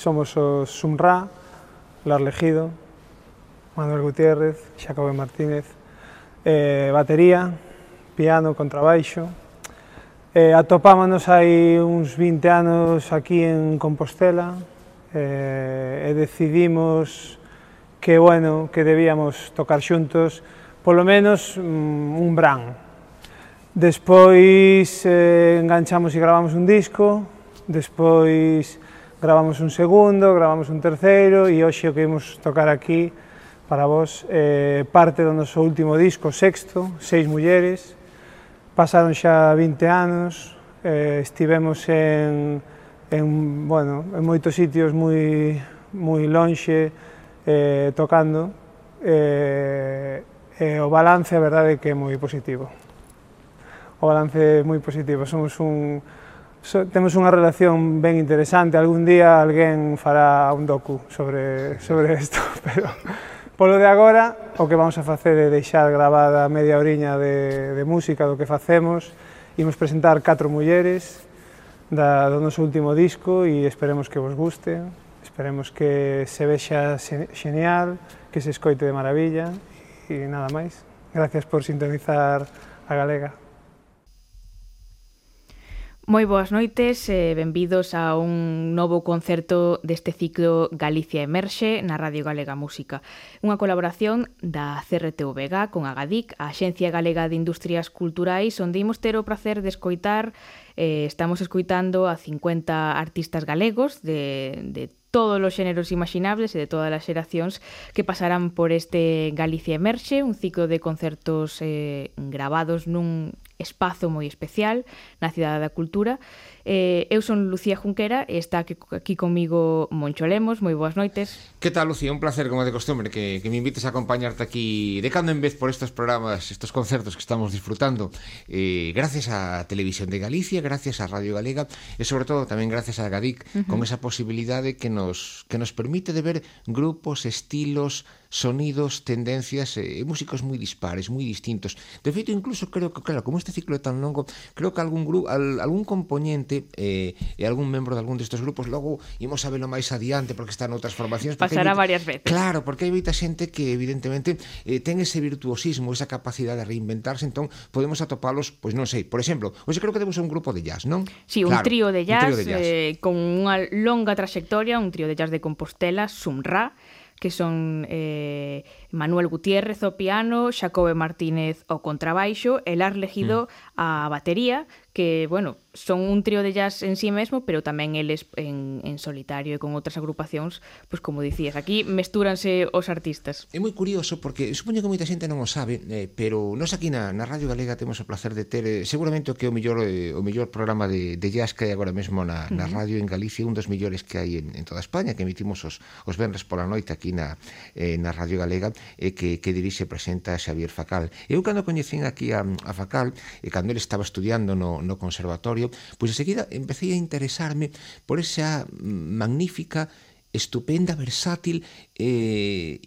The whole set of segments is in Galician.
somos o Sumra, Lar Legido, Manuel Gutiérrez, Xacobe Martínez, eh, batería, piano, contrabaixo. Eh, atopámonos hai uns 20 anos aquí en Compostela eh, e decidimos que, bueno, que debíamos tocar xuntos polo menos mm, un bran. Despois eh, enganchamos e gravamos un disco, despois Gravamos un segundo, gravamos un terceiro e hoxe o que imos tocar aquí para vos eh, parte do noso último disco, sexto, Seis Mulleres. Pasaron xa 20 anos, eh, estivemos en, en, bueno, en moitos sitios moi, moi lonxe eh, tocando eh, e o balance a verdade é que é moi positivo. O balance é moi positivo, somos un, So, temos unha relación ben interesante. Algún día alguén fará un docu sobre, sobre isto, pero polo de agora o que vamos a facer é deixar gravada media oriña de, de música do que facemos. Imos presentar catro mulleres da, do noso último disco e esperemos que vos guste, esperemos que se vexa xenial, que se escoite de maravilla e nada máis. Gracias por sintonizar a Galega. Moi boas noites e benvidos a un novo concerto deste ciclo Galicia Emerxe na Radio Galega Música. Unha colaboración da CRTVG con con Agadic, a Axencia Galega de Industrias Culturais, onde imos ter o placer de escoitar, eh, estamos escoitando a 50 artistas galegos de, de todos os xéneros imaginables e de todas as xeracións que pasarán por este Galicia Emerxe, un ciclo de concertos eh, grabados nun espazo moi especial na Cidade da Cultura. Eh, eu son Lucía Junquera e está aquí, aquí comigo Moncho Lemos. Moi boas noites. Que tal, Lucía? Un placer, como de costumbre, que, que me invites a acompañarte aquí de cando en vez por estos programas, estos concertos que estamos disfrutando. Eh, gracias a Televisión de Galicia, gracias a Radio Galega e, sobre todo, tamén gracias a GADIC, uh -huh. con esa posibilidade que nos, que nos permite de ver grupos, estilos, sonidos, tendencias e, eh, músicos moi dispares, moi distintos. De feito, incluso creo que, claro, como este ciclo é tan longo, creo que algún grupo, al, algún componente eh, e algún membro de algún destes grupos logo imos a velo máis adiante porque están outras formacións. Pasará varias veces. Claro, porque hai moita xente que evidentemente eh, ten ese virtuosismo, esa capacidade de reinventarse, entón podemos atopalos, pois non sei, por exemplo, hoxe creo que debemos un grupo de jazz, non? Sí, un claro, trío de jazz, un trío de jazz. Eh, con unha longa trayectoria, un trío de jazz de Compostela, Sumra, que son eh, Manuel Gutiérrez ao piano, Xacobe Martínez ao contrabaixo e Lar Legido mm. á batería, que, bueno, son un trío de jazz en sí mesmo, pero tamén eles en, en solitario e con outras agrupacións, pois como dicías, aquí mestúranse os artistas. É moi curioso porque supoño que moita xente non o sabe, eh, pero nós aquí na, na Radio Galega temos o placer de ter eh, seguramente o que é o mellor eh, o mellor programa de, de jazz que hai agora mesmo na, na radio en Galicia, un dos mellores que hai en, en toda España, que emitimos os, os venres pola noite aquí na, eh, na Radio Galega, e eh, que, que dirixe e presenta Xavier Facal. Eu cando coñecín aquí a, a Facal, e eh, cando ele estaba estudiando no, no conservatorio, laboratorio, pois enseguida empecé a interesarme por esa magnífica estupenda, versátil eh,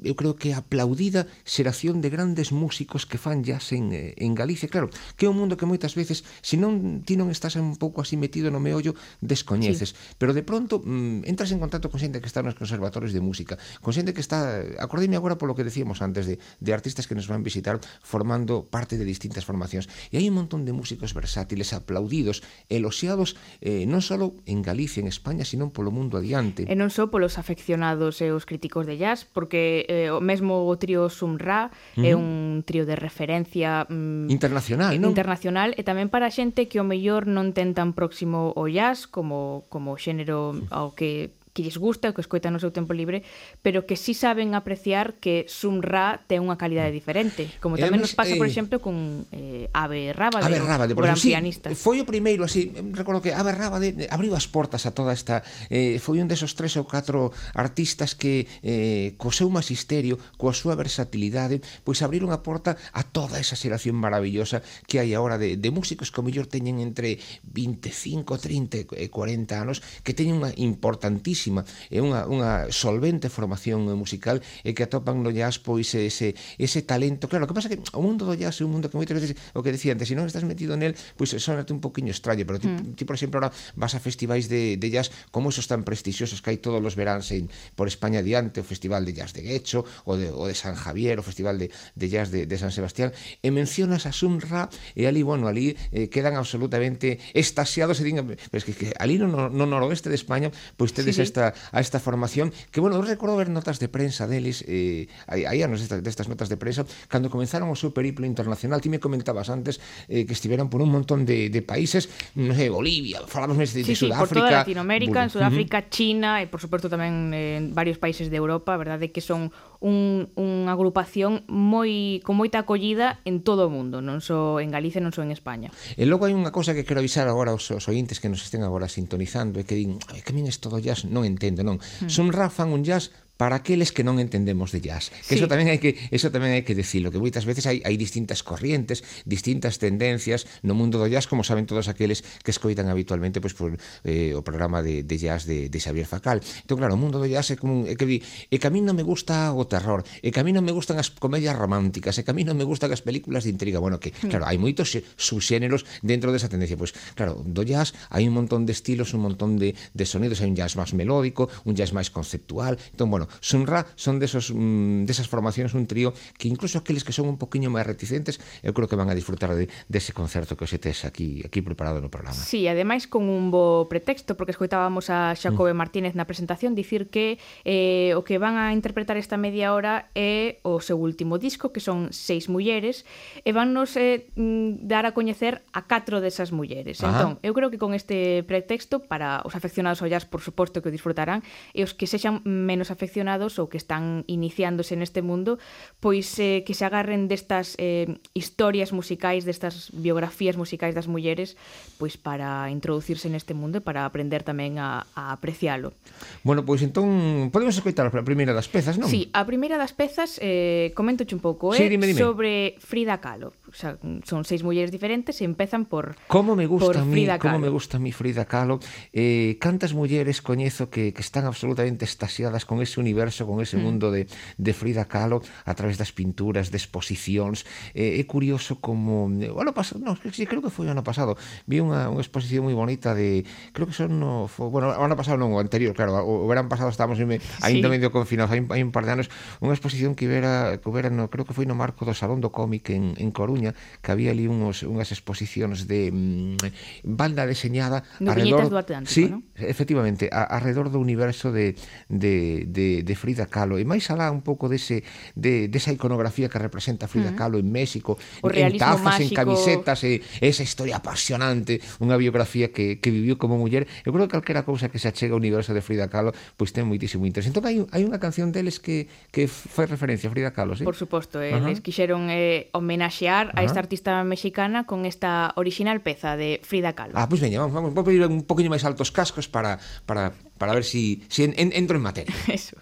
eu creo que aplaudida xeración de grandes músicos que fan jazz en, eh, en Galicia. Claro, que é un mundo que moitas veces, se non ti non estás un pouco así metido no meollo, descoñeces. Sí. Pero de pronto mm, entras en contacto con xente que está nos conservatorios de música, con xente que está, acordeme agora polo que decíamos antes, de, de artistas que nos van visitar formando parte de distintas formacións. E hai un montón de músicos versátiles, aplaudidos, eloxiados, eh, non só en Galicia, en España, sino polo mundo adiante. E non só polos afeccionados e eh, os que críticos de jazz porque eh, o mesmo o trío Sumra uh -huh. é un trío de referencia mm, internacional, non? Internacional e tamén para xente que o mellor non ten tan próximo o jazz como como xénero ao que que lles gusta, que escoitan no seu tempo libre, pero que sí saben apreciar que Sum Ra ten unha calidade mm. diferente, como eh, tamén nos pasa, por eh. exemplo, con eh, Ave Rábade, Ave Rábade por gran sí, pianista. Foi o primeiro, así, recordo que Ave Rábade eh, abriu as portas a toda esta... Eh, foi un desos tres ou catro artistas que, eh, co seu magisterio, coa súa versatilidade, pois abriron a porta a toda esa xeración maravillosa que hai agora de, de músicos que o mellor teñen entre 25, 30 e 40 anos, que teñen unha importantísima fortísima e unha, unha solvente formación musical e que atopan no jazz pois ese, ese talento claro, o que pasa que o mundo do jazz é un mundo que moitas veces o que decía antes, se non estás metido nel pois sonate un poquinho extraño pero ti, mm. ti por exemplo ahora vas a festivais de, de jazz como esos tan prestixiosos que hai todos os veráns en, por España diante o Festival de Jazz de Guecho o de, o de San Javier o Festival de, de Jazz de, de San Sebastián e mencionas a Sunra e ali, bueno, ali eh, quedan absolutamente extasiados e din, pero es que, que ali no, no, no noroeste de España pois tedes sí, sí esta, a esta formación, que, bueno, eu recordo ver notas de prensa deles, eh, aí aí anos destas, destas notas de prensa, cando comenzaron o seu periplo internacional, ti me comentabas antes eh, que estiveron por un montón de, de países, non sei, Bolivia, falamos de, sí, de sí, Sudáfrica. Sí, por toda Latinoamérica, en Sudáfrica, uh -huh. China, e por suposto tamén en varios países de Europa, verdade que son un, unha agrupación moi con moita acollida en todo o mundo, non só en Galicia, non só en España. E logo hai unha cousa que quero avisar agora aos, aos ointes que nos estén agora sintonizando e que din, a que min isto do jazz non entendo, non. Hmm. Son Rafa un jazz para aqueles que non entendemos de jazz. Que sí. eso tamén hai que eso tamén hai que dicilo, que moitas veces hai hai distintas corrientes, distintas tendencias no mundo do jazz, como saben todos aqueles que escoitan habitualmente pois por eh, o programa de, de jazz de, de Xavier Facal. Entón claro, o mundo do jazz é como é que di, e que a mí non me gusta o terror, e que a mí non me gustan as comedias románticas, e que a mí non me gustan as películas de intriga. Bueno, que mm. claro, hai moitos subxéneros dentro desa tendencia, pois claro, do jazz hai un montón de estilos, un montón de de sonidos, hai un jazz máis melódico, un jazz máis conceptual. Entón, bueno, bueno, Sunra son desos, mm, desas formacións un trío que incluso aqueles que son un poquinho máis reticentes, eu creo que van a disfrutar de, dese de concerto que os tes aquí aquí preparado no programa. Sí, ademais con un bo pretexto porque escoitábamos a Xacobe mm. Martínez na presentación dicir que eh, o que van a interpretar esta media hora é o seu último disco que son seis mulleres e vannos eh, mm, dar a coñecer a catro desas mulleres. Ajá. Entón, eu creo que con este pretexto para os afeccionados ao jazz, por suposto que o disfrutarán e os que sexan menos afeccionados afeccionados ou que están iniciándose neste mundo, pois eh, que se agarren destas eh, historias musicais, destas biografías musicais das mulleres, pois para introducirse neste mundo e para aprender tamén a, a aprecialo. Bueno, pois entón, podemos escoitar a primeira das pezas, non? Sí, a primeira das pezas, eh, comento un pouco, eh, sí, dime, dime. sobre Frida Kahlo o sea, son seis mulleres diferentes e empezan por Como me gusta a mí, como me gusta a mí Frida Kahlo. Eh, cantas mulleres coñezo que, que están absolutamente estasiadas con ese universo, con ese mm. mundo de, de Frida Kahlo a través das pinturas, de exposicións. Eh, é curioso como... Eh, o ano pasado, no, sí, creo que foi o ano pasado. Vi unha, unha exposición moi bonita de... Creo que son... No, foi, bueno, o ano pasado non, o anterior, claro. O, o verán pasado estábamos me, ainda sí. medio confinados, hai, hai un par de anos. Unha exposición que vera, que vera no, creo que foi no marco do Salón do Cómic en, en Coruña Coruña que había ali unos, unhas exposicións de mm, banda deseñada no alrededor, do Atlántico, sí, ¿no? efectivamente, a, alrededor do universo de, de, de, de Frida Kahlo e máis alá un pouco dese, de, desa iconografía que representa Frida uh -huh. Kahlo en México, o en tazas, mágico... en camisetas, e, esa historia apasionante, unha biografía que, que viviu como muller. Eu creo que calquera cousa que se achega ao universo de Frida Kahlo pois ten moitísimo interés. Entón hai, hai unha canción deles que, que fai referencia a Frida Kahlo, sí? Por suposto, eh, uh -huh. les quixeron eh, homenaxear a esta artista mexicana con esta original peza de Frida Kahlo. Ah, pois pues veña, vamos, vamos, vou pedir un poquinho máis altos cascos para para para ver si si en, en, entro en materia. Eso.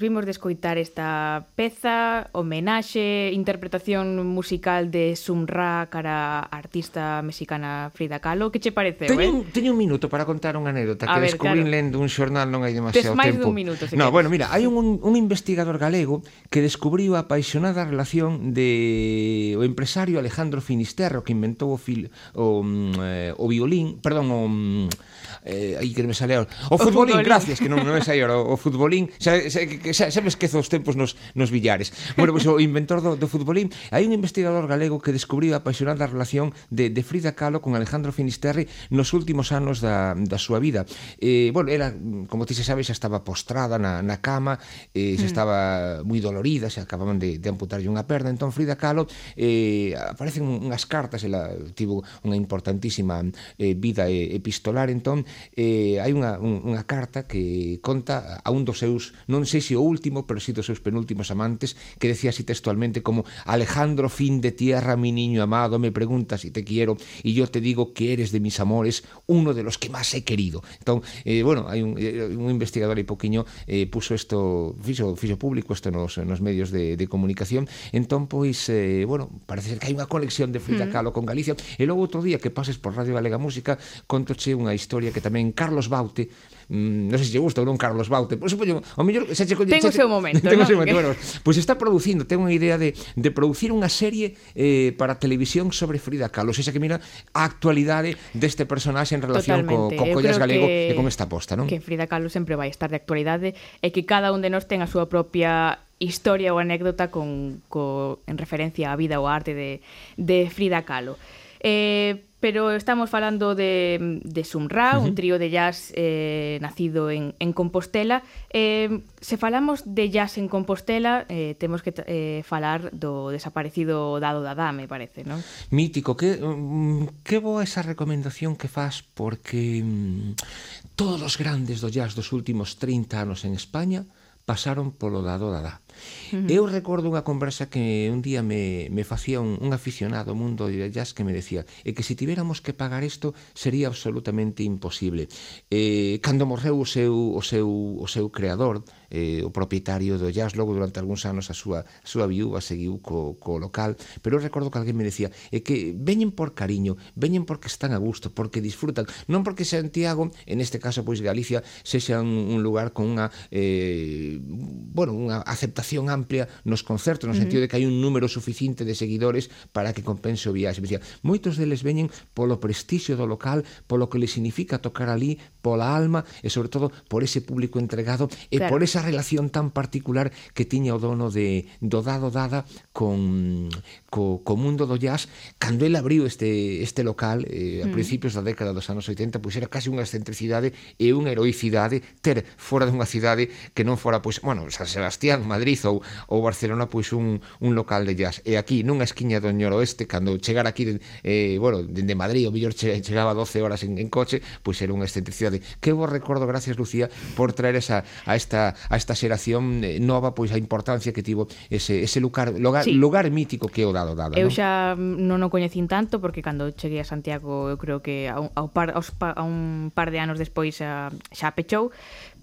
vimos de escoitar esta peza, homenaxe, interpretación musical de Sumra cara a artista mexicana Frida Kahlo. Que che parece? Teño, eh? teño un minuto para contar unha anécdota a que ver, descubrín claro. lendo un xornal non hai demasiado Tes máis tempo. máis dun minuto, se No, queres. bueno, mira, hai un, un investigador galego que descubriu a apaixonada relación de o empresario Alejandro Finisterro que inventou o, fil, o, mm, eh, o violín, perdón, o mm, eh, aí que me sale ahora. O, o futbolín, futbolín, gracias, que non, non me sai ahora o, o futbolín. Xa, xa, xa, xa me esquezo os tempos nos, nos billares. Bueno, pois pues, o inventor do, do futbolín, hai un investigador galego que descubriu a apaixonada relación de, de Frida Kahlo con Alejandro Finisterre nos últimos anos da, da súa vida. Eh, bueno, era, como ti se sabe, xa estaba postrada na, na cama, eh, xa mm. estaba moi dolorida, xa acababan de, de amputarlle unha perna, entón Frida Kahlo eh, aparecen unhas cartas, ela tivo unha importantísima eh, vida eh, epistolar, entón eh, hai unha, un, unha carta que conta a un dos seus, non sei se o último, pero si dos seus penúltimos amantes, que decía así textualmente como Alejandro, fin de tierra, mi niño amado, me pregunta si te quiero y yo te digo que eres de mis amores uno de los que más he querido. Entón, eh, bueno, hai un, eh, un investigador aí poquinho eh, puso isto, fixo, fixo público isto nos, nos medios de, de comunicación, entón, pois, eh, bueno, parece ser que hai unha conexión de Frida mm. Kahlo con Galicia, e logo outro día que pases por Radio Galega Música, contoche unha historia que que tamén Carlos Baute, mmm, non sei se lle gusta ou non Carlos Baute, pois supoño, ao mellor se che colle Ten o seu momento, ten o seu momento. Bueno, pois está producindo, ten unha idea de de producir unha serie eh para televisión sobre Frida Kahlo, sexa que mira a actualidade deste personaxe en relación co, co Collas Galego que, e con esta posta, non? Que Frida Kahlo sempre vai estar de actualidade e que cada un de nós ten a súa propia historia ou anécdota con, co, en referencia á vida ou á arte de, de Frida Kahlo. Eh, pero estamos falando de, de Sumra, uh -huh. un trío de jazz eh, nacido en, en Compostela. Eh, se falamos de jazz en Compostela, eh, temos que eh, falar do desaparecido Dado Dada, me parece, non? Mítico, que, um, mm, que boa esa recomendación que faz, porque mm, todos os grandes do jazz dos últimos 30 anos en España pasaron polo Dado Dada. Uh -huh. Eu recordo unha conversa que un día me, me facía un, un aficionado ao mundo de jazz que me decía e que se tivéramos que pagar isto sería absolutamente imposible. Eh, cando morreu o seu, o seu, o seu creador, eh, o propietario do jazz, logo durante algúns anos a súa, a súa viúva seguiu co, co local, pero eu recordo que alguén me decía é que veñen por cariño, veñen porque están a gusto, porque disfrutan, non porque Santiago, en este caso pois Galicia, sexa un, un lugar con unha eh, bueno, unha aceptación aceptación amplia nos concertos, no uh -huh. sentido de que hai un número suficiente de seguidores para que compense o viaxe. Decía, moitos deles veñen polo prestixio do local, polo que le significa tocar ali, pola alma e sobre todo por ese público entregado e claro. por esa relación tan particular que tiña o dono de do dado dada con co, co mundo do jazz cando el abriu este este local eh, a mm. principios da década dos anos 80, pois era casi unha excentricidade e unha heroicidade ter fora dunha cidade que non fora pois, bueno, San Sebastián, Madrid Suiza ou, ou Barcelona pois un, un local de jazz e aquí nunha esquiña do Ñor Oeste cando chegar aquí de, eh, bueno, dende de Madrid o mellor che, chegaba 12 horas en, en coche pois era unha excentricidade que vos recordo gracias Lucía por traer esa, a, esta, a esta xeración eh, nova pois a importancia que tivo ese, ese lugar, lugar, sí. lugar mítico que é o dado dada eu xa non o coñecín tanto porque cando cheguei a Santiago eu creo que ao, un par, aos, a un par de anos despois xa, xa pechou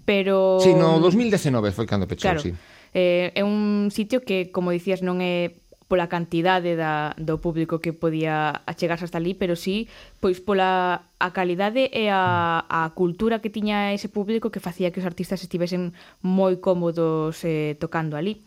pero... Sí, no 2019 foi cando pechou, claro. sí. Eh, é un sitio que, como dicías, non é pola cantidade da, do público que podía achegarse hasta ali, pero sí pois pola a calidade e a, a cultura que tiña ese público que facía que os artistas estivesen moi cómodos eh, tocando ali.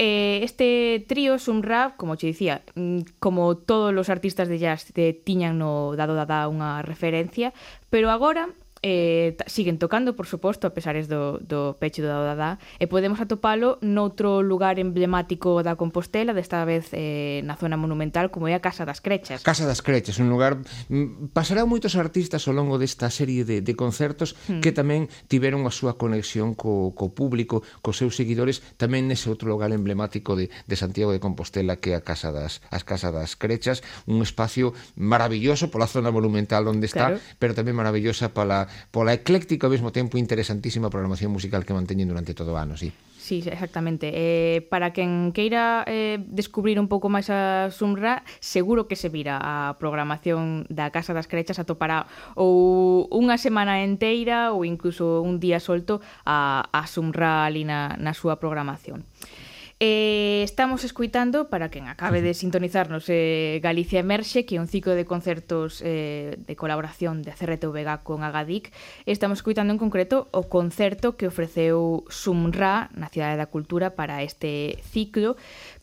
Eh, este trío Sumrap, como che dicía, mm, como todos os artistas de jazz te tiñan no dado dada unha referencia, pero agora eh, siguen tocando, por suposto, a pesares do, do pecho do Dada, e podemos atopalo noutro lugar emblemático da Compostela, desta vez eh, na zona monumental, como é a Casa das Crechas. Casa das Crechas, un lugar... Mm, Pasará moitos artistas ao longo desta serie de, de concertos hmm. que tamén tiveron a súa conexión co, co público, cos seus seguidores, tamén nese outro lugar emblemático de, de Santiago de Compostela que é a Casa das, as Casa das Crechas, un espacio maravilloso pola zona monumental onde está, claro. pero tamén maravillosa pola pola ecléctica ao mesmo tempo interesantísima programación musical que manteñen durante todo o ano, sí. Sí, exactamente. Eh, para quen queira eh, descubrir un pouco máis a Sumra, seguro que se vira a programación da Casa das Crechas atopará ou unha semana enteira ou incluso un día solto a, a Sumra ali na, na súa programación. Eh, estamos escuitando, para quen acabe de sintonizarnos, eh, Galicia Emerxe, que é un ciclo de concertos eh, de colaboración de CRTVG con Agadic. Estamos escuitando en concreto o concerto que ofreceu Sumra na Cidade da Cultura para este ciclo,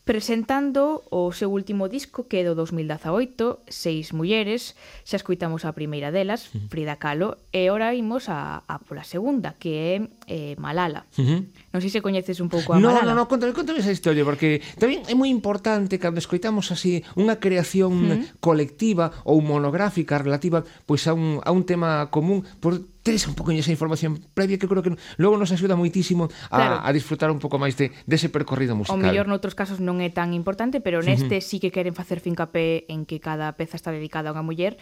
presentando o seu último disco que é do 2018, Seis mulleres, xa escuitamos a primeira delas, uh -huh. Frida Kahlo, e ora imos a, a pola segunda, que é eh, Malala. Uh -huh. Non sei se coñeces un pouco a no, Malala. Non, non, contame, contame esa historia, porque tamén é moi importante cando escoitamos así unha creación uh -huh. colectiva ou monográfica relativa pois a un, a un tema común, por, tedes un poquinho esa información previa que creo que logo nos axuda moitísimo a, claro. a disfrutar un pouco máis de, dese de percorrido musical. O mellor noutros casos non é tan importante, pero neste uh -huh. sí que queren facer fincapé en que cada peza está dedicada a unha muller.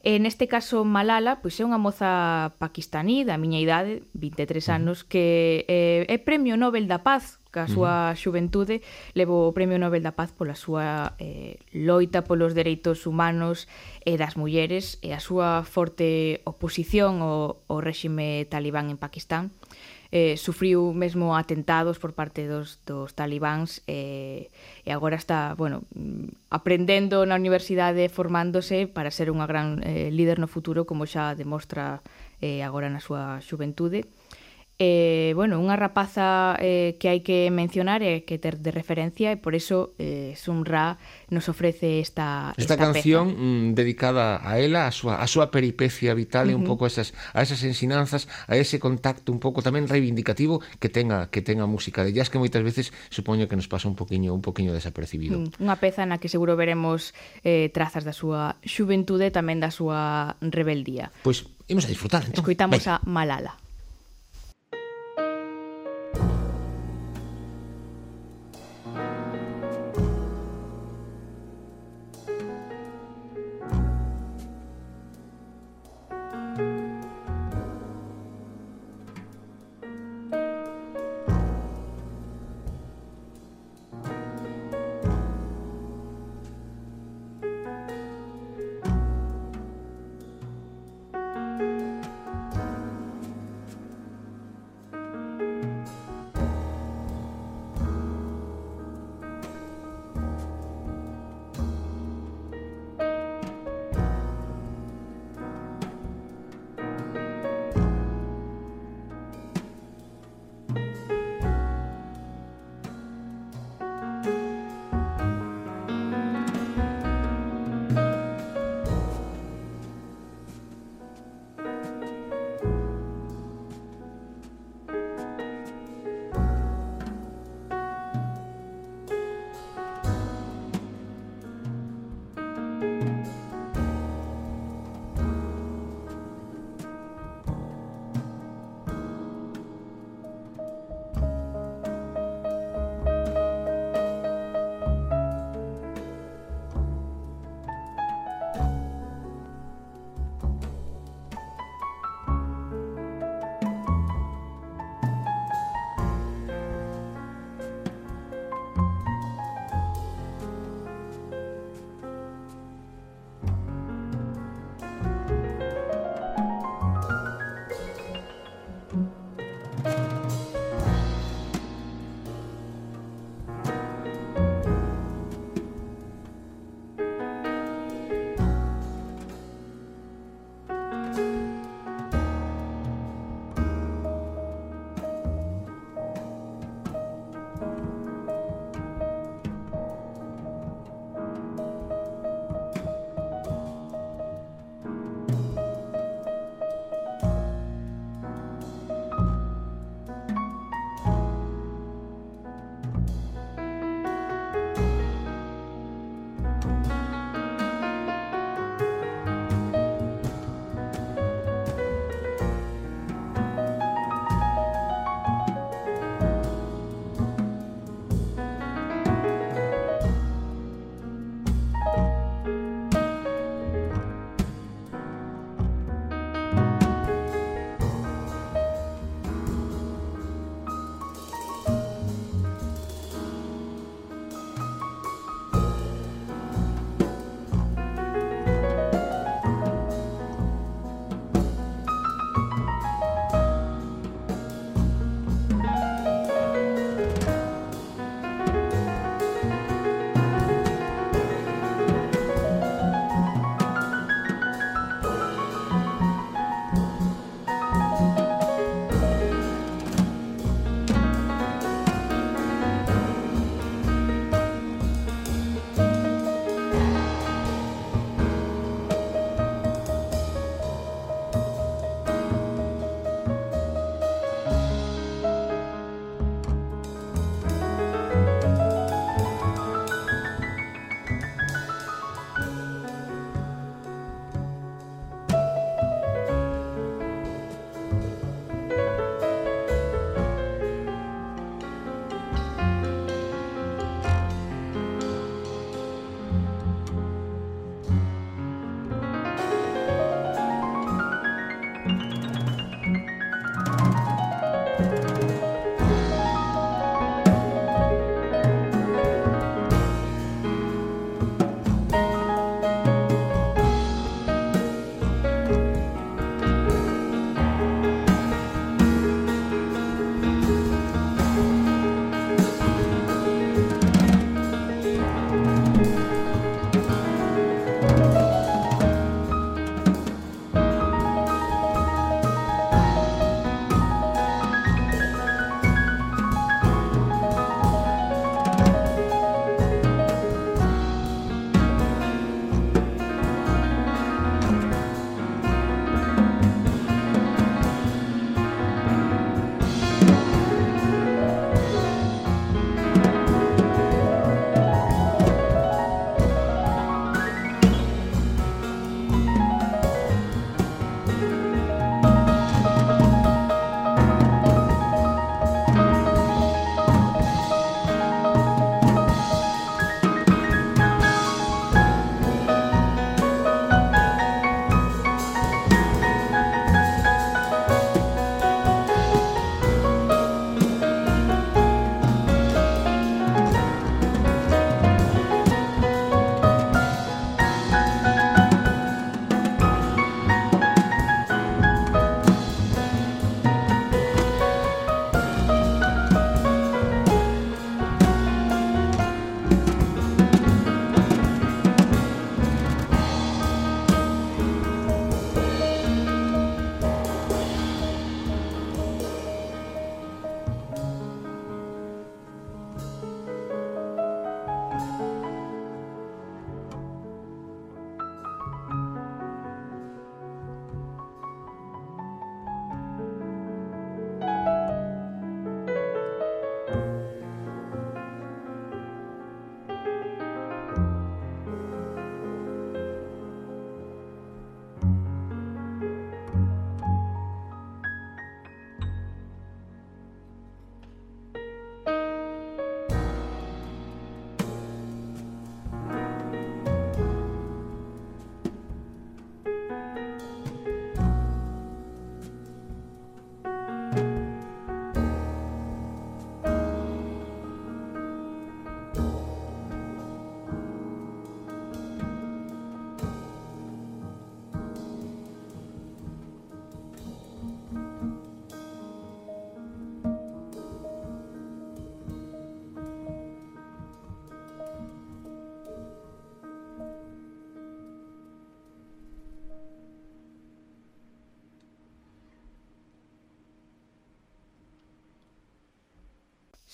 En este caso Malala, pois é unha moza pakistaní da miña idade, 23 anos, que eh, é Premio Nobel da Paz que a súa uh -huh. xuventude levou o Premio Nobel da Paz pola súa eh, loita polos dereitos humanos e das mulleres e a súa forte oposición ao, ao réxime talibán en Pakistán. Eh, sufriu mesmo atentados por parte dos, dos talibáns eh, e agora está, bueno, aprendendo na universidade, formándose para ser unha gran eh, líder no futuro, como xa demostra eh, agora na súa xuventude. Eh, bueno, unha rapaza eh, que hai que mencionar e eh, que ter de referencia e por eso eh, Sun Ra nos ofrece esta esta, esta canción mm, dedicada a ela, a súa a súa peripecia vital uh -huh. e un pouco a esas a esas ensinanzas, a ese contacto un pouco tamén reivindicativo que tenga que tenga música de jazz que moitas veces supoño que nos pasa un poquiño un poquiño desapercibido. Mm, unha peza na que seguro veremos eh, trazas da súa xuventude e tamén da súa rebeldía. Pois imos a disfrutar entón. Escoitamos Venga. a Malala.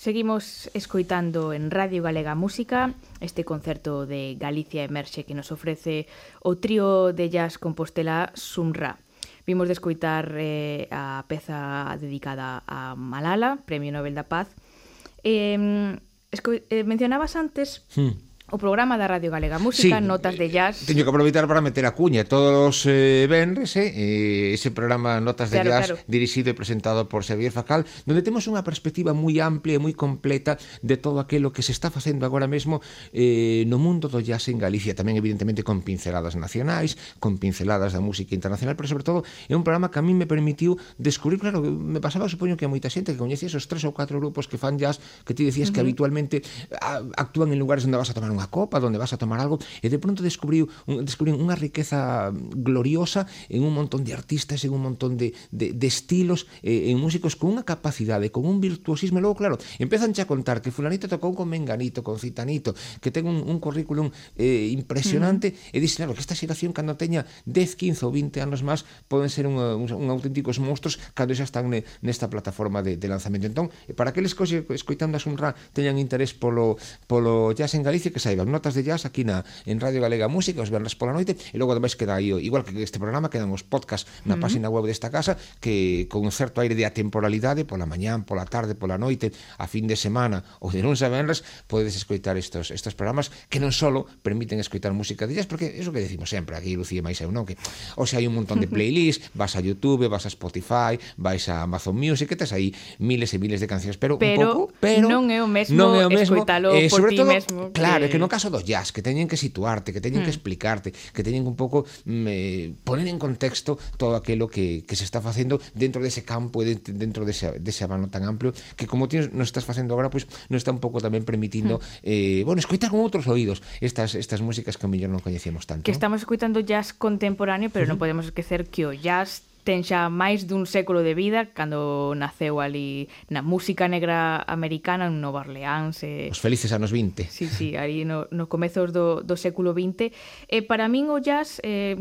Seguimos escoitando en Radio Galega Música este concerto de Galicia Emerxe que nos ofrece o trío de jazz Compostela Sumra. Vimos de escoitar eh, a peza dedicada a Malala, Premio Nobel da Paz. Eh, eh mencionabas antes... Hmm o programa da Radio Galega Música, sí, Notas de Jazz. Eh, teño que aproveitar para meter a cuña todos os eh, venres, eh, eh, ese programa Notas de claro, Jazz claro. dirixido e presentado por Xavier Facal, donde temos unha perspectiva moi amplia e moi completa de todo aquilo que se está facendo agora mesmo eh, no mundo do jazz en Galicia, tamén evidentemente con pinceladas nacionais, con pinceladas da música internacional, pero sobre todo é un programa que a mí me permitiu descubrir, claro, me pasaba, supoño que a moita xente que coñecía esos tres ou catro grupos que fan jazz, que ti decías uh -huh. que habitualmente a, actúan en lugares onde vas a tomar unha unha copa donde vas a tomar algo e de pronto descubriu un, descubriu unha riqueza gloriosa en un montón de artistas, en un montón de, de, de estilos, eh, en músicos con unha capacidade, con un virtuosismo e logo claro, empezan a contar que fulanito tocou con Menganito, con Citanito, que ten un, un currículum eh, impresionante uh -huh. e dices, claro, que esta xeración cando teña 10, 15 ou 20 anos máis poden ser un, un, un auténticos monstruos cando xa están ne, nesta plataforma de, de lanzamento. Entón, para aqueles que escoitando a Sunra teñan interés polo, polo jazz en Galicia que xa saiban notas de jazz aquí na, en Radio Galega Música os venres pola noite e logo ademais queda aí, igual que este programa quedan os podcast na mm. página web desta casa que con un certo aire de atemporalidade pola mañán, pola tarde, pola noite a fin de semana ou de lunes a venres podedes escoitar estos, estos programas que non solo permiten escoitar música de jazz porque é o que decimos sempre aquí Lucía máis eu non que o sea, hai un montón de playlists vas a Youtube, vas a Spotify vais a Amazon Music que tes aí miles e miles de cancións pero, pero un pouco pero non é o mesmo non é o mesmo, escoitalo eh, por ti todo, mesmo claro, que que no eh, caso do jazz, que teñen que situarte, que teñen mm. que explicarte, que teñen un pouco mm, eh, poner en contexto todo aquilo que, que se está facendo dentro dese campo e dentro dese, dese abano tan amplio que como tienes, nos estás facendo agora, pois pues, non está un pouco tamén permitindo mm. eh, bueno, escoitar con outros oídos estas, estas músicas que o mellor non coñecemos tanto. Que estamos escoitando jazz contemporáneo, pero mm. non podemos esquecer que o jazz ten xa máis dun século de vida cando naceu ali na música negra americana en Nova Orleans. Eh... Os felices anos 20. Sí, sí, ali no, no comezos do, do século 20. E para min o jazz, eh,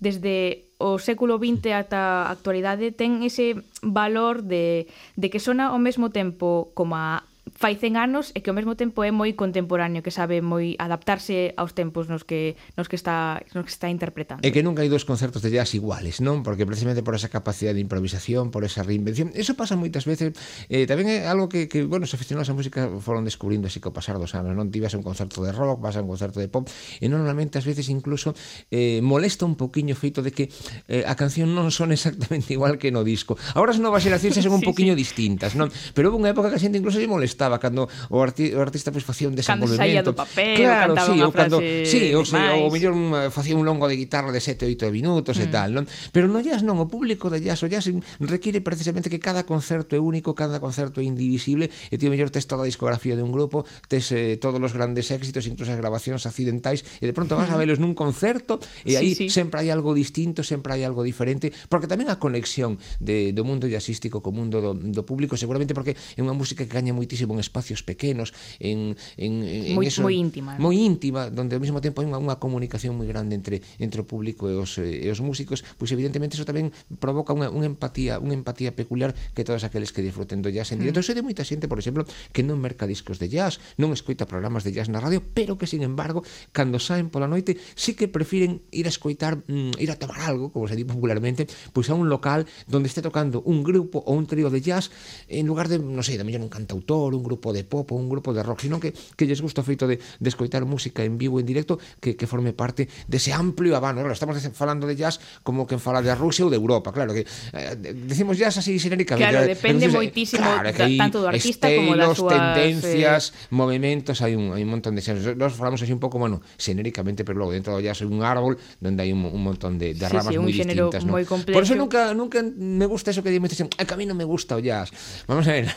desde o século 20 ata a actualidade, ten ese valor de, de que sona ao mesmo tempo como a fai 100 anos e que ao mesmo tempo é moi contemporáneo, que sabe moi adaptarse aos tempos nos que nos que está nos que está interpretando. E que nunca hai dous concertos de jazz iguales, non? Porque precisamente por esa capacidade de improvisación, por esa reinvención, eso pasa moitas veces. Eh, tamén é algo que, que bueno, os aficionados á música foron descubrindo así que pasar dos anos, non? Ti vas a un concerto de rock, vas a un concerto de pop, e normalmente ás veces incluso eh, molesta un poquinho o feito de que eh, a canción non son exactamente igual que no disco. Ahora as novas xeracións son sí, un sí. distintas, non? Pero houve unha época que a xente incluso se molestaba pasaba cando o, arti o artista pois facía un desenvolvemento. Cando saía do papel, claro, cantaba sí, unha frase cando, sí, ou se, o mellor facía un longo de guitarra de 7 8 minutos mm. e tal, non? Pero no jazz non, o público de jazz, o jazz require precisamente que cada concerto é único, cada concerto é indivisible, e ti o mellor tes toda a discografía de un grupo, tes eh, todos os grandes éxitos, incluso as grabacións accidentais, e de pronto vas a velos nun concerto e sí, aí sí. sempre hai algo distinto, sempre hai algo diferente, porque tamén a conexión de, do mundo jazzístico co mundo do, do público, seguramente porque é unha música que gaña moitísimo en espacios pequenos, en, en, en moi, eso, moi íntima. Moi íntima, donde ao mesmo tempo hai unha, unha comunicación moi grande entre entre o público e os, e os músicos, pois evidentemente eso tamén provoca unha, unha empatía, unha empatía peculiar que todos aqueles que disfruten do jazz en directo. Mm. Sei de moita xente, por exemplo, que non merca discos de jazz, non escoita programas de jazz na radio, pero que sin embargo, cando saen pola noite, sí que prefiren ir a escoitar, mm, ir a tomar algo, como se di popularmente, pois a un local donde este tocando un grupo ou un trío de jazz en lugar de, non sei, da mellor un cantautor, un un grupo de pop ou un grupo de rock, sino que, que lles gusta o feito de, de escoitar música en vivo, en directo, que, que forme parte dese amplio abano. Claro, estamos falando de jazz como que fala de Rusia ou de Europa, claro, que eh, decimos jazz así xenéricamente. Claro, depende entonces, moitísimo claro, da, tanto do artista estilos, como das súas... tendencias, eh... movimentos, hai un, hai un montón de... Nos falamos así un pouco, bueno, xenéricamente, pero logo dentro do jazz hai un árbol donde hai un, un montón de, de ramas sí, moi distintas. ¿no? Complejo. Por eso nunca, nunca me gusta eso que dime, a mí non me gusta o jazz. Vamos a ver.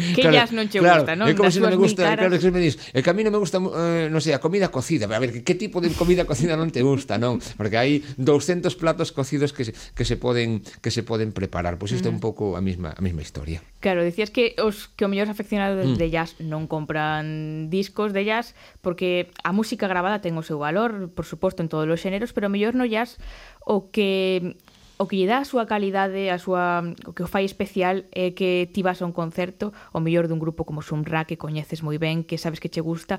Que claro, jazz non che claro, gusta, non? É como se si non me gusta, claro, que me dis, el camino me gusta, eh, non sei, a comida cocida. A ver, que, que tipo de comida cocida non te gusta, non? Porque hai 200 platos cocidos que se, que se poden que se poden preparar. Pois pues isto é un pouco a mesma a mesma historia. Claro, dicías que os que o mellor afeccionados mm. de jazz non compran discos de jazz porque a música grabada ten o seu valor, por suposto, en todos os xéneros, pero mellor no jazz o que o que lle dá a súa calidade, a súa, o que o fai especial é que ti vas a un concerto, o mellor dun grupo como Sumra que coñeces moi ben, que sabes que che gusta,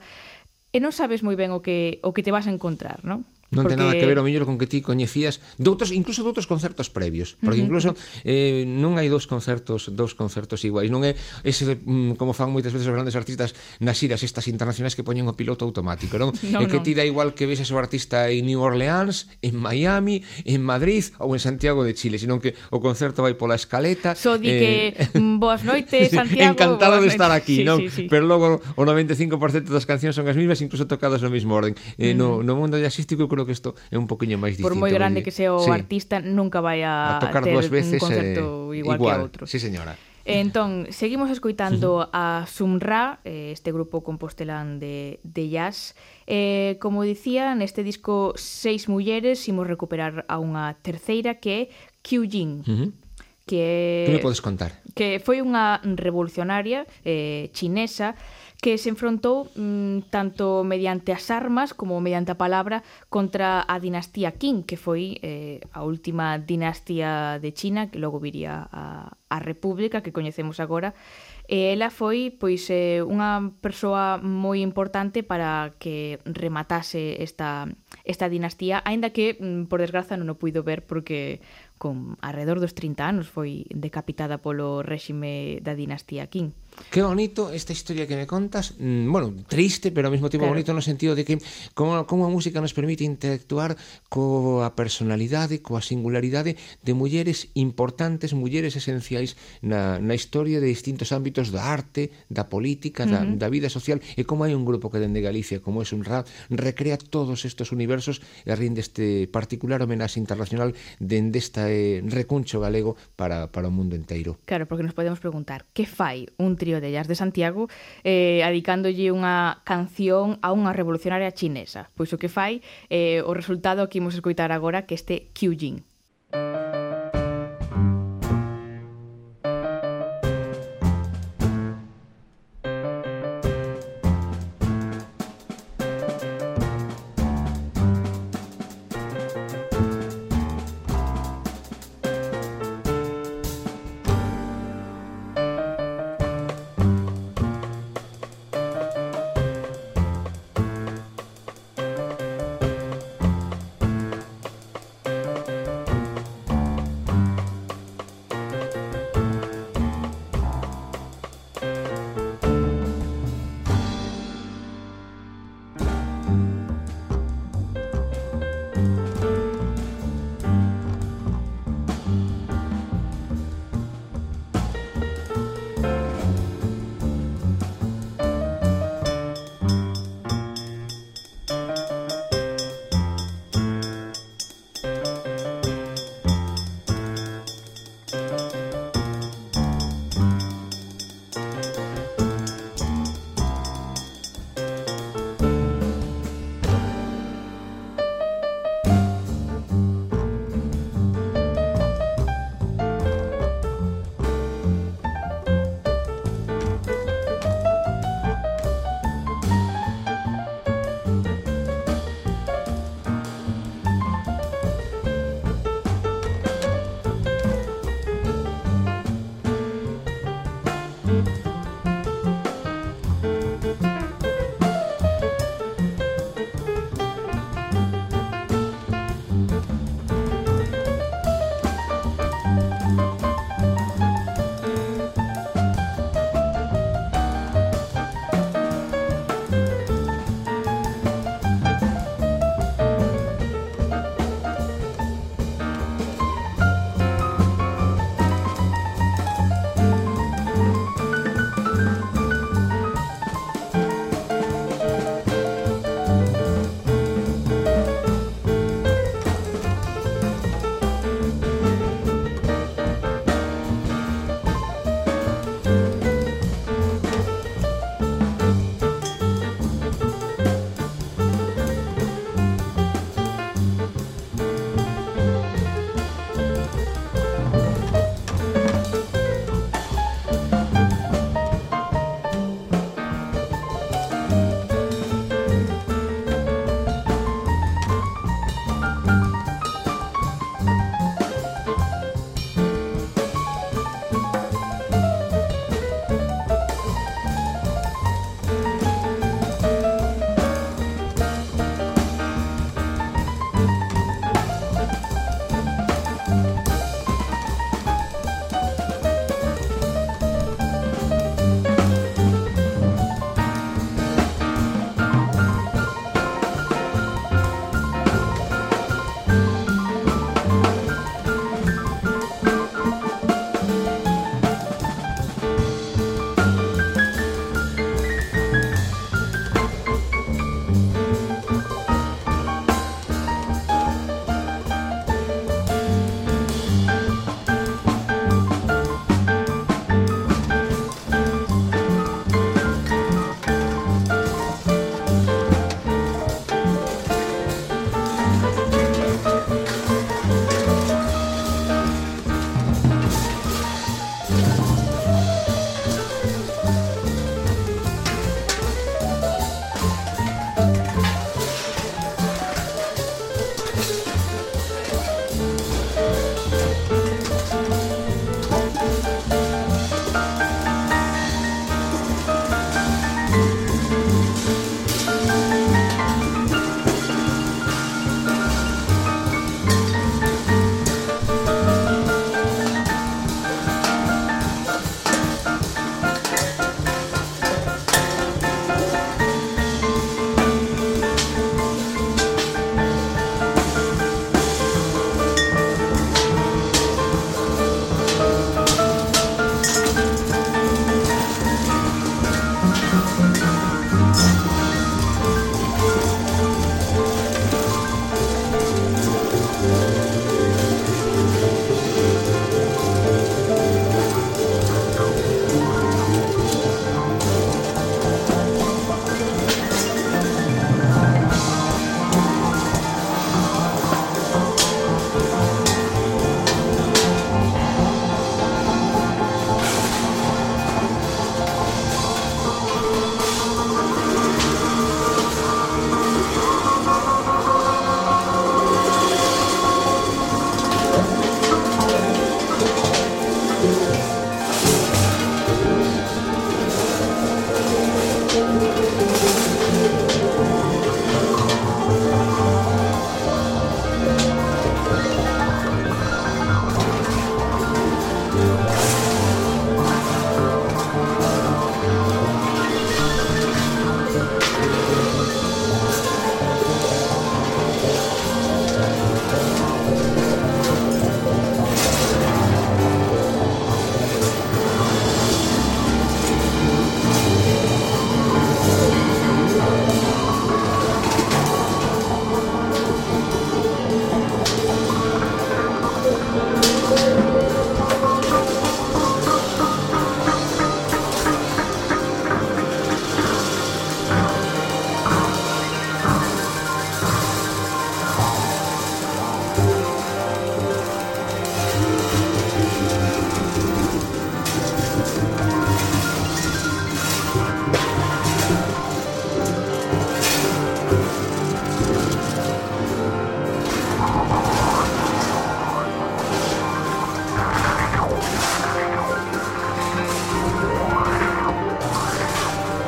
e non sabes moi ben o que o que te vas a encontrar, non? Non porque... ten nada que ver o mellor con que ti coñecías doutros, incluso doutros concertos previos, porque uh -huh. incluso eh, non hai dous concertos, dous concertos iguais, non é ese mm, como fan moitas veces os grandes artistas nas xiras estas internacionais que poñen o piloto automático, non? no, é que ti da igual que vexas o artista en New Orleans, en Miami, en Madrid ou en Santiago de Chile, senón que o concerto vai pola escaleta. So di eh... que boas noites Santiago. Encantado de estar aquí, sí, non? Sí, sí. Pero logo o 95% das cancións son as mesmas, incluso tocadas no mesmo orden. Eh, uh -huh. no, no mundo jazzístico creo creo que isto é un poquinho máis distinto. Por moi grande que sea o sí. artista, nunca vai a, a tocar ter dúas veces un concerto eh, igual, igual que outro. Sí, señora. Entón, seguimos escoitando a Sumra, eh, este grupo compostelán de, de jazz. Eh, como dicía, neste disco seis mulleres imos recuperar a unha terceira que é Qiu Jin. Uh -huh. Que, que me podes contar? Que foi unha revolucionaria eh, chinesa que se enfrontou mm, tanto mediante as armas como mediante a palabra contra a dinastía Qing, que foi eh, a última dinastía de China, que logo viría a, a República que coñecemos agora, e ela foi pois eh, unha persoa moi importante para que rematase esta, esta dinastía, aínda que, mm, por desgraza, non o puido ver porque con alrededor dos 30 anos foi decapitada polo réxime da dinastía Qing. Qué bonito esta historia que me contas. Mm, bueno, triste, pero ao mesmo tempo claro. bonito no sentido de que como, como a música nos permite interactuar coa personalidade, coa singularidade de mulleres importantes, mulleres esenciais na, na historia de distintos ámbitos da arte, da política, da, uh -huh. da vida social e como hai un grupo que dende Galicia, como é un rap, recrea todos estos universos e rinde este particular homenaxe internacional dende este eh, recuncho galego para, para o mundo inteiro. Claro, porque nos podemos preguntar, que fai un trío de Jazz de Santiago eh, adicándolle unha canción a unha revolucionaria chinesa. Pois o que fai eh, o resultado que imos escoitar agora que este Kyujin.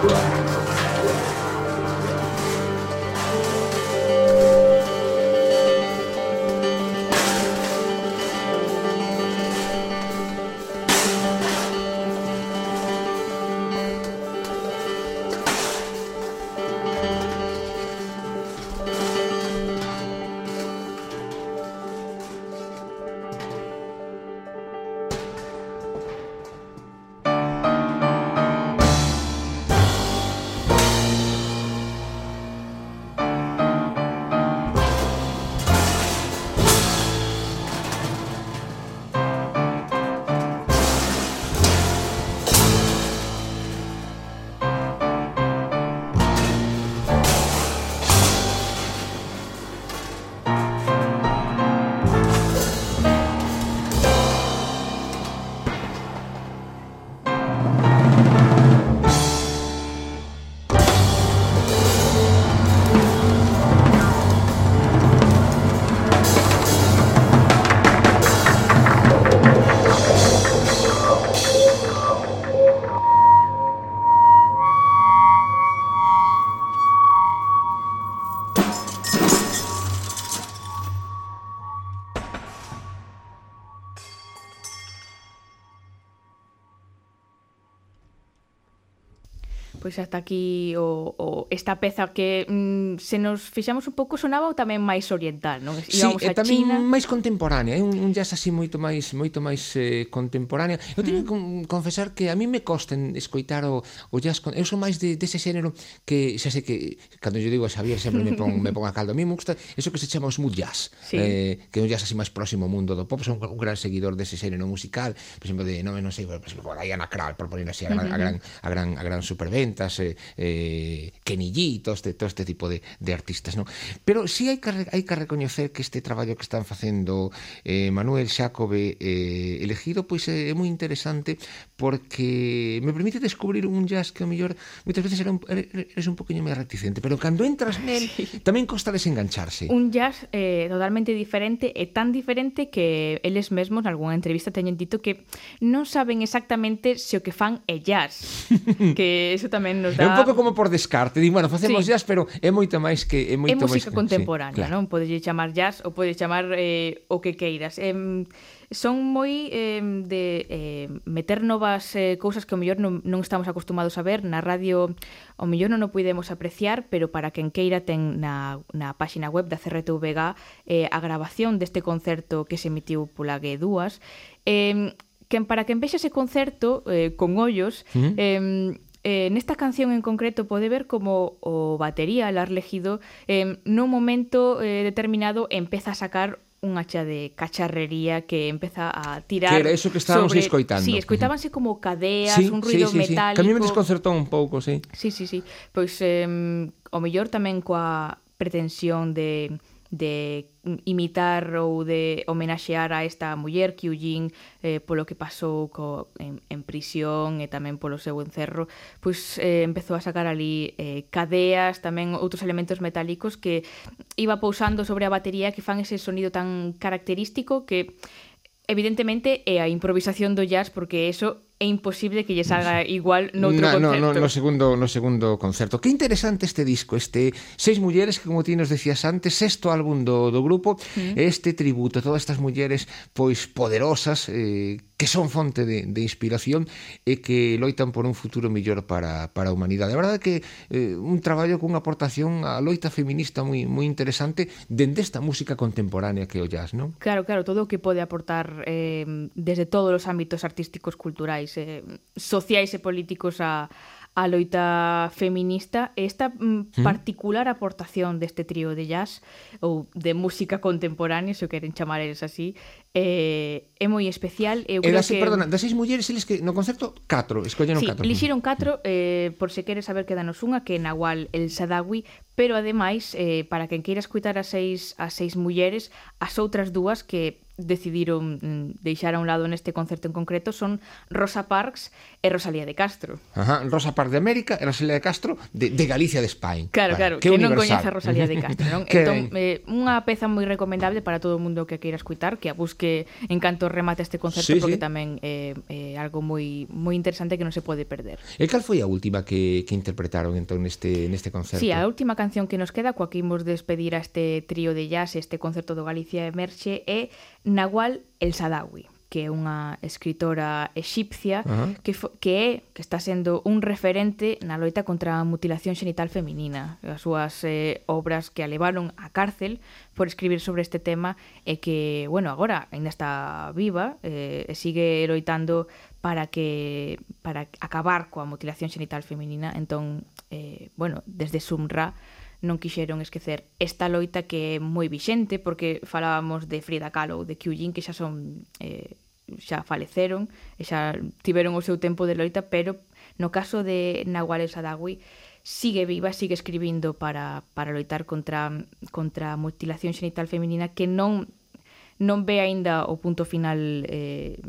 Right. pois ata aquí o, o esta peza que mm, se nos fixamos un pouco sonaba tamén máis oriental, non? Íbamos sí, a tamén China. máis contemporánea, é un, un jazz así moito máis moito máis eh, contemporánea. Eu teño mm. que confesar que a mí me costen escoitar o, o jazz, con... eu sou máis de dese de xénero que xa sei que cando eu digo a Xavier sempre me pon me pon a caldo. A mí me gusta eso que se chama o smooth jazz, sí. eh, que é un jazz así máis próximo ao mundo do pop, son un gran seguidor dese de xénero musical, por exemplo de non, non sei, por exemplo, por Diana Krall, por poner así a gran, a gran a gran a gran superventa artistas eh, eh, Kenny G, todo este, todo este tipo de, de artistas, non? Pero si sí hai que, hai que recoñecer que este traballo que están facendo eh, Manuel Xacobe eh, elegido, pois pues, eh, é moi interesante porque me permite descubrir un jazz que o mellor moitas veces era un, er, er, eres un poquinho máis reticente, pero cando entras nel, sí. tamén costa desengancharse. Un jazz eh, totalmente diferente e tan diferente que eles mesmos nalgúna entrevista teñen dito que non saben exactamente se o que fan é jazz. que eso tamén tamén nos dá... É un pouco como por descarte, di, bueno, facemos sí. jazz, pero é moito máis que é moito é música máis... contemporánea, sí, claro. non? Podes chamar jazz ou pode chamar eh, o que queiras. Eh, son moi eh, de eh, meter novas eh, cousas que o mellor non, non estamos acostumados a ver na radio o mellor non o podemos apreciar pero para quen queira ten na, na páxina web da CRTVG eh, a grabación deste concerto que se emitiu pola G2 eh, quen para quen vexa ese concerto eh, con ollos uh -huh. eh, Eh, nesta canción en concreto pode ver como o batería Larlegido eh, nun momento eh, determinado empeza a sacar un hacha de cacharrería que empeza a tirar Que era eso que estábamos sobre... escoitando. Sí, escoitábanse como cadeas, sí, un ruido sí, sí, metálico. Sí. Que a mí me desconcertou un pouco, sí. Sí, sí, sí. Pois eh, o mellor tamén coa pretensión de de imitar ou de homenaxear a esta muller Qiu Jin eh, polo que pasou co, en, en prisión e tamén polo seu encerro pois eh, empezou a sacar ali eh, cadeas, tamén outros elementos metálicos que iba pousando sobre a batería que fan ese sonido tan característico que evidentemente é a improvisación do jazz porque eso é imposible que lle salga igual noutro no, concerto. No, no, no segundo, no segundo concerto. Que interesante este disco, este Seis mulleres que como ti nos decías antes, sexto álbum do, do grupo, mm. este tributo a todas estas mulleres pois poderosas eh, que son fonte de, de inspiración e que loitan por un futuro mellor para, para a humanidade. A verdade é que eh, un traballo cunha aportación á loita feminista moi moi interesante dende esta música contemporánea que o jazz, non? Claro, claro, todo o que pode aportar eh, desde todos os ámbitos artísticos culturais eh, sociais e políticos a, a loita feminista. E esta mm, particular aportación deste trío de jazz ou de música contemporánea, se o queren chamar eles así, eh, é moi especial eu creo das, que... perdona, das seis mulleres eles que no concerto catro, escolleron sí, catro lixeron catro, eh, por se queres saber que danos unha que é Nahual El Sadawi pero ademais, eh, para quen queira escutar as seis, as seis mulleres as outras dúas que decidiron mm, deixar a un lado neste concerto en concreto son Rosa Parks e Rosalía de Castro. Ajá, Rosa Parks de América e Rosalía de Castro de, de Galicia de España. Claro, vale, claro, que, que non coñece a Rosalía de Castro, non? entón, eh, unha peza moi recomendable para todo o mundo que queira escutar, que a busque que en canto remate este concerto sí, porque sí. tamén é eh, eh, algo moi moi interesante que non se pode perder. E cal foi a última que, que interpretaron entón neste neste concerto? Sí, a última canción que nos queda coa que imos despedir a este trío de jazz, este concerto do Galicia Emerxe é Nahual El Sadawi que é unha escritora exipcia uh -huh. que, que é que está sendo un referente na loita contra a mutilación xenital feminina. As súas eh, obras que a levaron á cárcel por escribir sobre este tema e que, bueno, agora aínda está viva eh, e sigue loitando para que para acabar coa mutilación xenital feminina. Entón, eh, bueno, desde Sumra non quixeron esquecer esta loita que é moi vixente porque falábamos de Frida Kahlo ou de Kyujin que xa son eh, xa faleceron e xa tiveron o seu tempo de loita, pero no caso de Nahual El Sadawi sigue viva, sigue escribindo para, para loitar contra, contra a mutilación xenital feminina que non non ve aínda o punto final eh,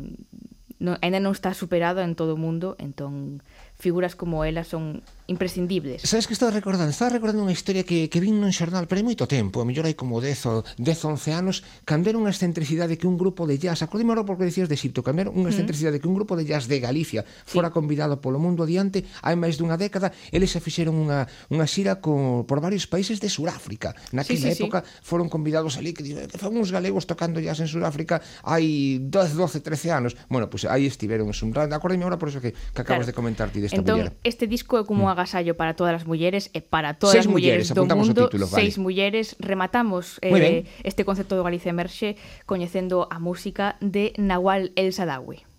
non, ainda non está superado en todo o mundo entón figuras como ela son imprescindibles. Sabes que estaba recordando, estaba recordando unha historia que, que vin nun xornal, pero hai moito tempo, a mellor hai como 10 ou 10 11 anos, cambiaron unha excentricidade que un grupo de jazz, acordime agora porque decías de Xipto, cambiaron unha excentricidade que un grupo de jazz de Galicia sí. fora convidado polo mundo adiante hai máis dunha década, eles se fixeron unha, unha xira con, por varios países de Suráfrica. Naquela sí, sí, época sí. foron convidados ali, que, eh, que fan uns galegos tocando jazz en Suráfrica hai 12, 12, 13 anos. Bueno, pois pues, aí estiveron en Suráfrica. Acordeme agora por eso que, que acabas claro. de comentar ti desta Entón, muller. este disco é como mm agasallo para todas as mulleres e para todas seis as mulleres, mulleres do mundo, título, vale. seis mulleres, rematamos eh, este concepto do Galicia Emerxe coñecendo a música de Nahual El Sadawi.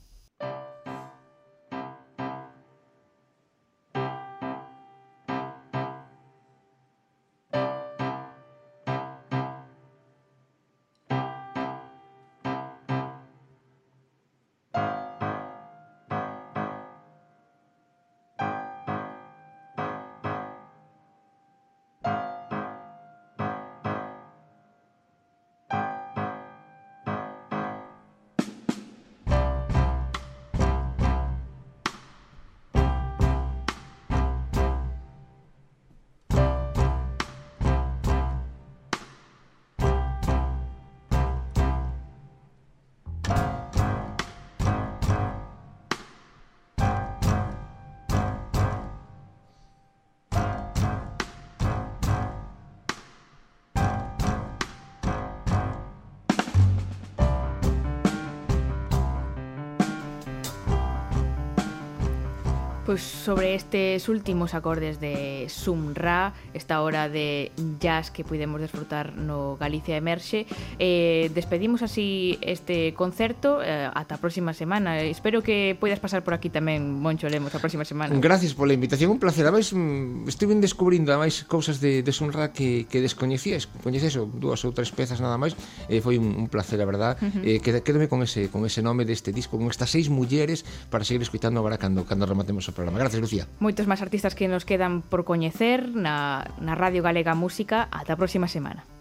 Pues sobre estes últimos acordes de Sum Ra, esta hora de jazz que podemos desfrutar no Galicia Emerxe, eh, despedimos así este concerto eh, ata a próxima semana. Espero que poidas pasar por aquí tamén, Moncho Lemos, a próxima semana. Gracias pola invitación, un placer. Ademais, mm, estive descubrindo ademais cousas de, de Sum Ra que, que descoñecías. Coñeces dúas ou tres pezas nada máis. Eh, foi un, un placer, a verdad. Uh -huh. eh, quédome con ese, con ese nome deste disco, con estas seis mulleres para seguir escuitando agora cando, cando rematemos o programa. Gracias, Lucía. Moitos máis artistas que nos quedan por coñecer na, na Radio Galega Música. Ata a próxima semana.